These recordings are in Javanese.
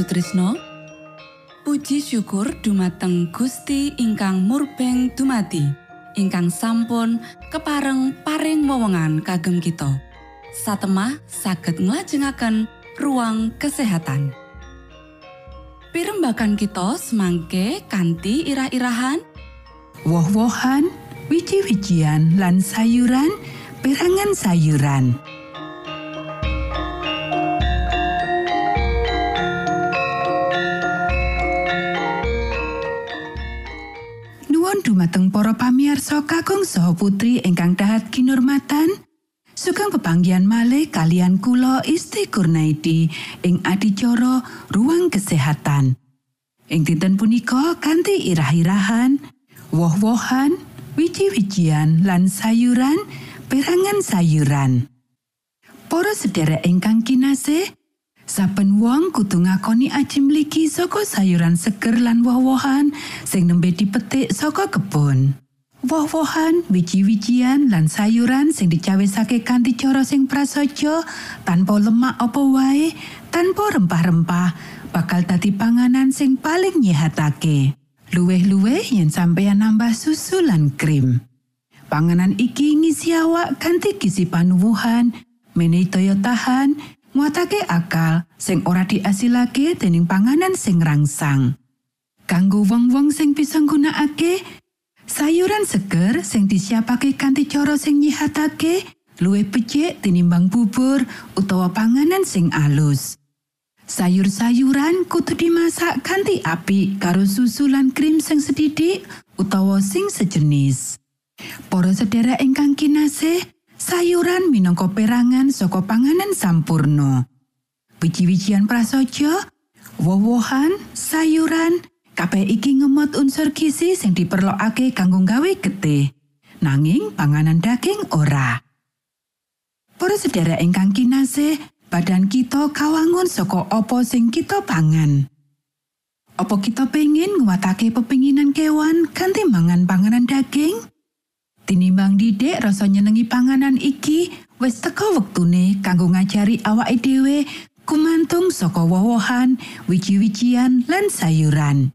Sutrisno. Puji syukur dumateng Gusti ingkang murbeng dumati ingkang sampun kepareng paring wewenngan kagem kita. Satemah saged nglajengaken ruang kesehatan. Pirembakan kita semangke kanthi irah-irahan. Woh-wohan, wiji-wijian lan sayuran, perangan sayuran. Dumateng para pamirsa kakung saha putri ingkang dahat kinurmatan. Sugeng pepanggihan malih kalian kula Isti Kurnaidi ing adicara ruang kesehatan. Ing dinten punika kanthi irah-irahan, woh-wohan, wiji-wijian lan sayuran, perangan sayuran. Para sedherek ingkang kinasih, saben wong kudu ngakoni aji mligi saka sayuran seger lan woh-wohan sing nembe dipetik saka kebon. Woh-wohan, wiji-wijian lan sayuran sing dicawesake kanthi cara sing prasaja tanpa lemak apa wae, tanpa rempah-rempah, bakal dadi panganan sing paling nyehatake. Luwih-luwih yen sampeyan nambah susu lan krim. Panganan iki ngisi awak kanthi gizi panuwuhan, menehi daya tahan, nguatake akal sing ora diasilake dening panganan sing rangsang. Kanggo wong-wong sing bisa nggunakake, sayuran seger sing disiapake kanthi cara sing nyihatake, luwih becik tinimbang bubur utawa panganan sing alus. Sayur-sayuran kudu dimasak kanthi apik karo susu lan krim sing sedidik utawa sing sejenis. Para sedherek ingkang kinasih, sayuran minangka perangan saka panganan sampurno. Wiji-wijian prasaja, woh-wohan, sayuran, kabeh iki ngemot unsur gizi sing diperlokake kanggo gawe getih. Nanging panganan daging ora. Para sedherek ingkang kinasih, badan kita kawangun saka apa sing kita pangan. Apa kita pengen nguatake pepinginan kewan kanthi mangan panganan daging? Tinimbang didik rasa nyenengi panganan iki, wis teka wektune kanggo ngajari awake dhewe kumantung saka woh-wohan, wiji-wijian lan sayuran.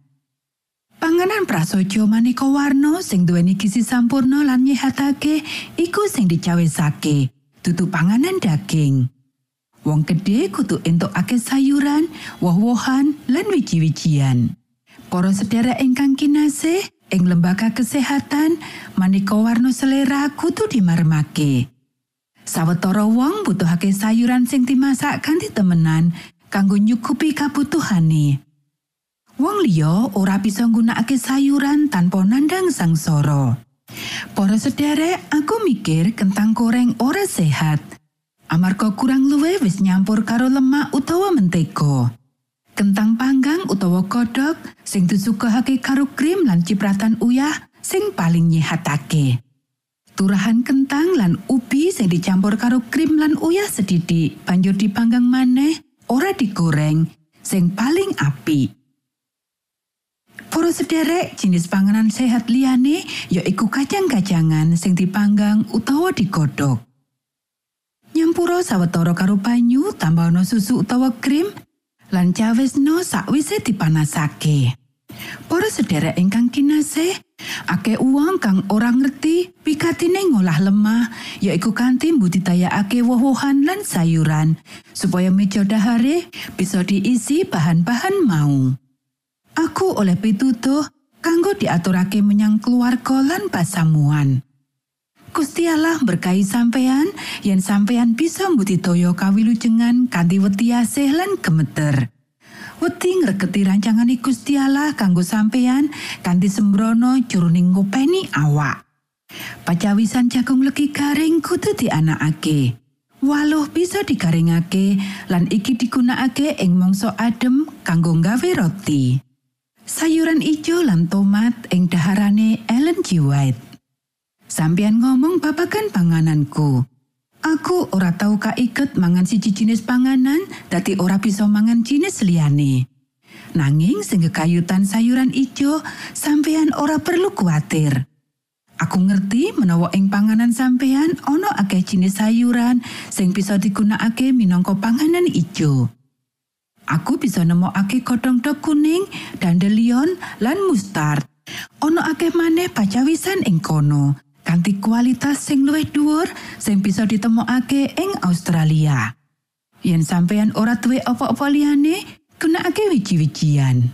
Panganan prasaja maneka warna sing duweni gizi sampurna lan nyehatake iku sing dicawesake, dudu panganan daging. Wong gedhe kudu entukake sayuran, woh-wohan, lan wiji-wijian. Para sedherek ingkang kinasih, ing lembaga kesehatan, maneka warna selera kudu dimarmake. Sawetara wong butuhake sayuran sing dimasak kanthi temenan kanggo nyukupi kabutuhane. Wong liya ora bisa nggunakake sayuran tanpa nandang sangsara. Para sederek, aku mikir kentang goreng ora sehat. Amarga kurang luwih wis nyampur karo lemak utawa mentega. Kentang panggang utawa kodhok sing disuguhake karo krim lan cipratan uyah sing paling nyehatake. Turahan kentang lan ubi sing dicampur karo krim lan uyah sedidik banjur dipanggang maneh ora digoreng sing paling apik. Para sederek jenis panganan sehat liyane yaiku kacang-kacangan sing dipanggang utawa digodhog. Nyampura sawetara karo banyu tambahana susu utawa krim lan cawesno sakwise dipanasake. Para sederek ingkang kinasih, akeh uang kang ora ngerti pikatine ngolah lemah yaiku kanthi mbudidayakake woh-wohan lan sayuran supaya meja dahare bisa diisi bahan-bahan mau. Aku oleh pitutuh kanggo diaturake menyang keluarga lan pasamuan. Gusti Allah berkahi sampeyan yen sampeyan bisa mbudidaya kawilujengan kanthi wedi asih lan gemeter. Wedi ngregeti rancangane Gusti Allah kanggo sampeyan kanthi sembrono jroning ngopeni awak. Pacawisan jagung legi garing kudu dianakake. Waluh bisa digaringake lan iki digunakake ing mangsa adem kanggo nggawe roti. Sayuran ijo lan tomat ing daharane Ellen G. White. Sampian ngomong babagan pangananku. Aku ora tahu kaiket mangan siji jenis panganan, dadi ora bisa mangan jenis liyane. Nanging sing kayutan sayuran ijo, sampeyan ora perlu kuatir. Aku ngerti menawa ing panganan sampeyan ana akeh jenis sayuran sing bisa digunakake minangka panganan ijo. Aku bisa nemokake godhong dok kuning, dandelion, lan mustard. Ono akeh maneh pacawisan ing kono, kanthi kualitas sing luwih dhuwur sing bisa ditemokake ing Australia. Yen sampeyan ora duwe apa-apa liyane, gunakake wiji-wijian.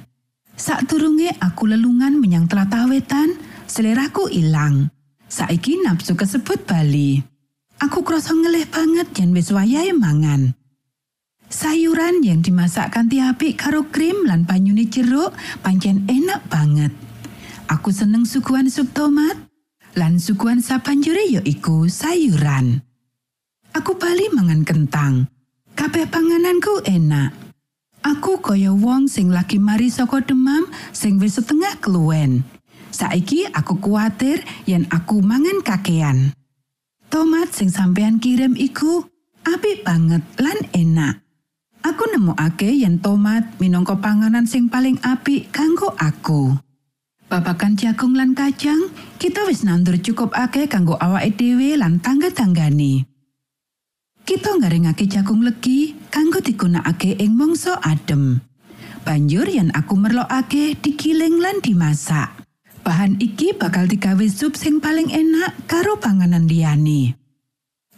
Sakdurunge aku lelungan menyang tlatah wetan, seleraku ilang. Saiki nafsu kesebut Bali. Aku krasa ngelih banget yen wis wayahe mangan. Sayuran yang dimasak kanthi apik karo krim lan banyune jeruk pancen enak banget. Aku seneng suguhan sup tomat lan suguhan sabanjure ya iku sayuran. Aku bali mangan kentang. Kabeh pangananku enak. Aku kaya wong sing lagi mari saka demam sing wis setengah keluwen. Saiki aku kuatir yen aku mangan kakean. Tomat sing sampeyan kirim iku apik banget lan enak. Aku nemokake yen tomat minangka panganan sing paling apik kanggo aku. Babakan jagung lan kacang, kita wis nandur cukup akeh kanggo awake dhewe lan tangga-tanggane. Kita ngaringake jagung legi kanggo digunakake ing mangsa adem. Banjur yen aku merlokake digiling lan dimasak. Bahan iki bakal digawe sup sing paling enak karo panganan liyane.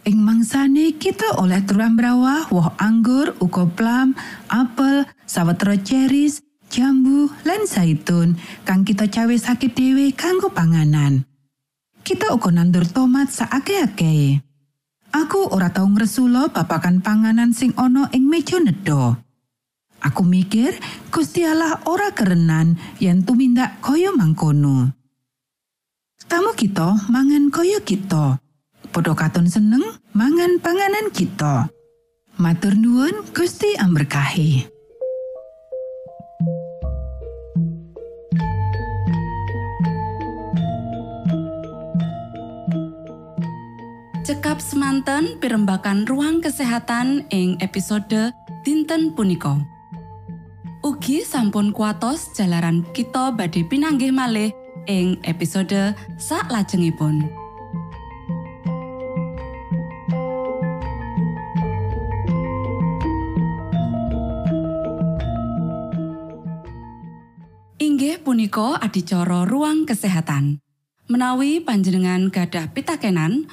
Ing mangsane kita oleh turam brawah, woh anggur, uga plum, apel, sawetara cherries, jambu, lan zaitun kang kita cawe sakit dhewe kanggo panganan. Kita uga nandur tomat saake-ake. Aku ora tau ngresula babakan panganan sing ana ing meja nedha. Aku mikir Gusti ora kerenan yen tumindak kaya mangkono. Tamu kita mangan kaya kita. Padha katon seneng mangan panganan kita. Matur nuwun Gusti amberkahi. Cekap semanten pimbakan ruang kesehatan ing episode dinten punika. Ugi sampun kuatos jalaran kita badhe pinanggih malih ing episode sak lajengipun. Inggih punika adicara ruang kesehatan. Menawi panjenengan gadah pitakenan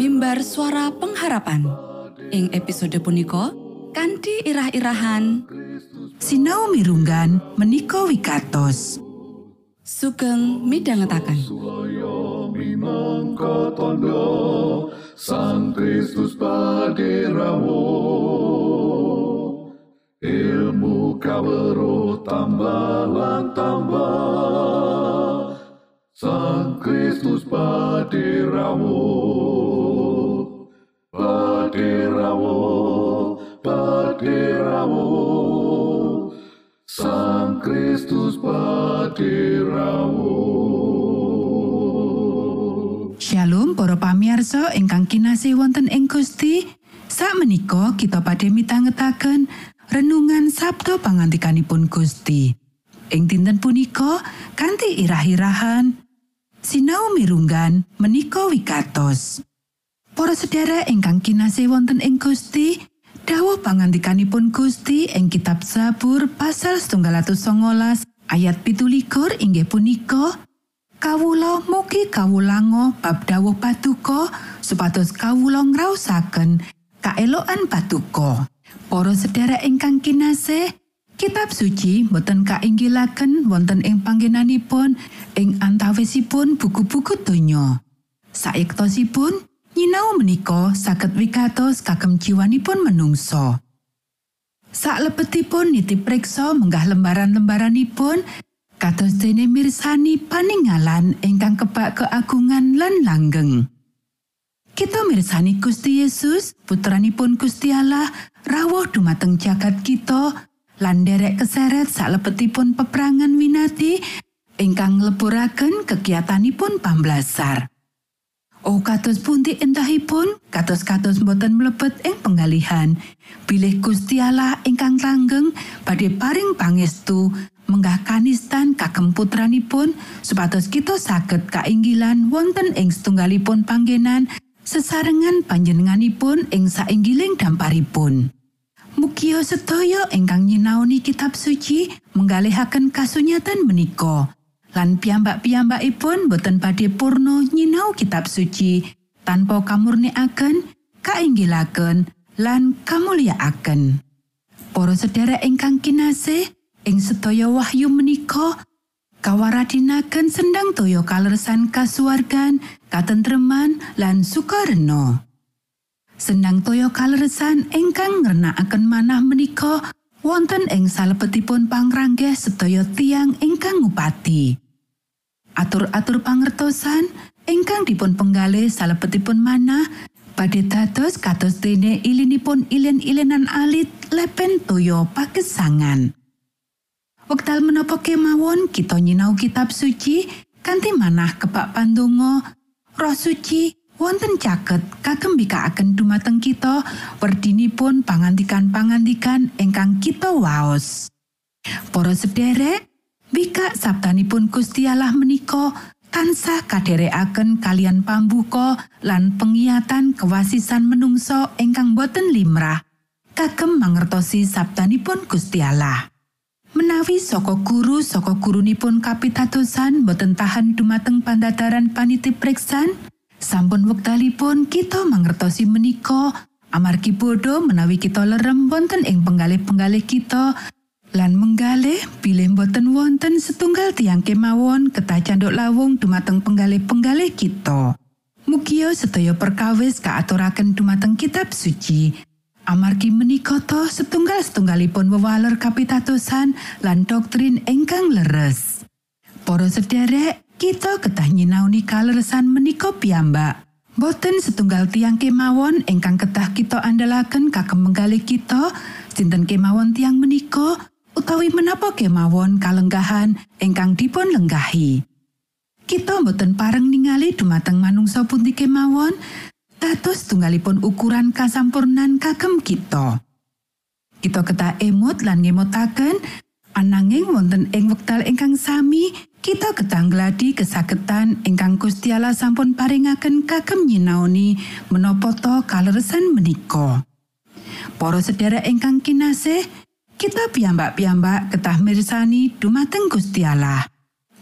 mimbar suara pengharapan. Ing episode punika kanthi irah-irahan Sinau mirunggan menika wikatos. sugeng minangka tondo Sang Kristus paderamu Ilmu kawero tambah tambah Sang Kristus paderamu Paderamu Paderamu Sang Kristus paderamu Shalom para pamirsa ingkang kinasih wonten ing Gusti. Sakmenika kita badhe mitangetaken renungan Sabda pangantikanipun Gusti. Ing dinten punika kanthi irah-irahan sinau mirunggan menika wikatos. Para sedherek ingkang kinasih wonten ing Gusti, dawuh pangantikanipun Gusti ing kitab Zabur pasal 119 ayat 17 inggih punika Kawula mugi kawulango bab dawuh patuko supados kawula ngraosaken kaelokan patuko. Para sedherek ingkang kinasih, kitab suci boten kainggilaken wonten ing panggenanipun ing antawisipun buku-buku donya. Saiktosipun nyinau menika saged wigatos kagem jiwanipun menungso. Saklebetipun nitip preksa menggah lembaran-lembaranipun kados dene mirsani paninggalan ingkang kebak keagungan lan langgeng. Kita mirsani Gusti Yesus, putranipun Gusti Allah, rawuh dumateng jagat kita lan derek keseret saklebetipun peperangan winati ingkang ngleburaken kegiatanipun pamblasar. Oh kados pundi entahipun kados-kados boten mlebet ing penggalihan bilih Gusti Allah ingkang langgeng badhe paring pangestu menggah kanistan kagem putranipun supados kita saged kainggilan wonten ing setunggalipun panggenan sesarengan panjenenganipun ing sainggiling damparipun. Mugia sedaya ingkang nyinaoni kitab suci menggalihaken kasunyatan menika. Lan piyambak-piyambakipun boten badhe purna nyinau kitab suci tanpa kamurniaken, kainggilaken, lan kamulyaaken. Para sedherek ingkang kinasih, ing sedaya wahyu menika kawaradinaken sendang toyo kalersan kasuwargan, katentreman, lan sukareno. Sendang toyo kaleresan ingkang ngrenakaken manah menika wonten ing salebetipun pangranggeh sedaya tiang ingkang ngupati. Atur-atur pangertosan ingkang dipun penggalih salebetipun manah badhe dados kados dene ilinipun ilin-ilinan alit lepen toyo pagesangan. Wekdal menapa kemawon kita nyinau kitab suci kanthi manah kebak pandonga Roh suci wonten caket kagem bikaaken dumateng kita werdinipun pangantikan-pangantikan ingkang kita waos. Para sederek, sabdanipun Gusti Allah menika tansah kaderekaken kalian pambuka lan pengiatan kewasisan menungso ingkang boten limrah kagem mangertosi sabdanipun Gusti Allah. Menawi saka guru saka gurunipun kapitadosan boten tahan dumateng pandataran panitip preksan, sampun wektalipun kita mangertosi menika amargi bodho menawi kita lerem wonten ing penggalih-penggalih kita lan menggalih bilih boten wonten setunggal tiang kemawon ketah canduk lawung dumateng penggalih-penggalih kita. Mugia sedaya perkawis kaaturaken dumateng kitab suci Amargi menika to setunggal-setunggalipun wewaler kapitadosan lan doktrin ingkang leres. Para sederek, kita ketah nyinauni kaleresan menika piyambak. Boten setunggal tiang kemawon ingkang ketah kita andalaken kagem menggalih kita, sinten kemawon tiang menika utawi menapa kemawon kalenggahan ingkang dipun lenggahi. Kita boten pareng ningali dumateng manungsa pundi kemawon, dados tunggalipun ukuran kasampurnan kagem kita. Kita ketah emut lan ngemotaken ananging wonten ing wekdal ingkang sami kita ketang gladi kesaketan ingkang Gusti Allah sampun paringaken kagem nyinaoni menapa to kaleresan menika. Para sedherek ingkang kinasih, kita piyambak-piyambak ketah mirsani dumateng Gusti Allah.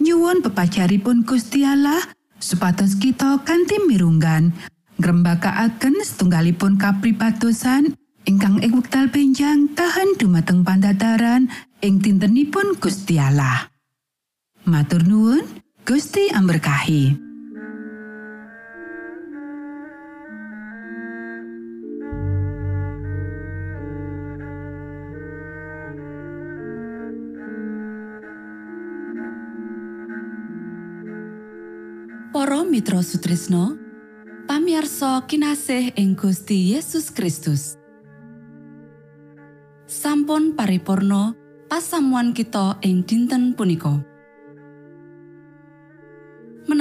Nyuwun pepajaripun Gusti Allah supados kita kanthi mirunggan ngrembakaaken setunggalipun kapribatosan ingkang ing wekdal benjang tahan dumateng pandataran ing dintenipun Gusti Allah. Matur nuwun, Gusti amberkahi. Para Mitra Sutrisno, pamiarsa kinasih ing Gusti Yesus Kristus. Sampun paripurno pasamuan kita ing dinten punika.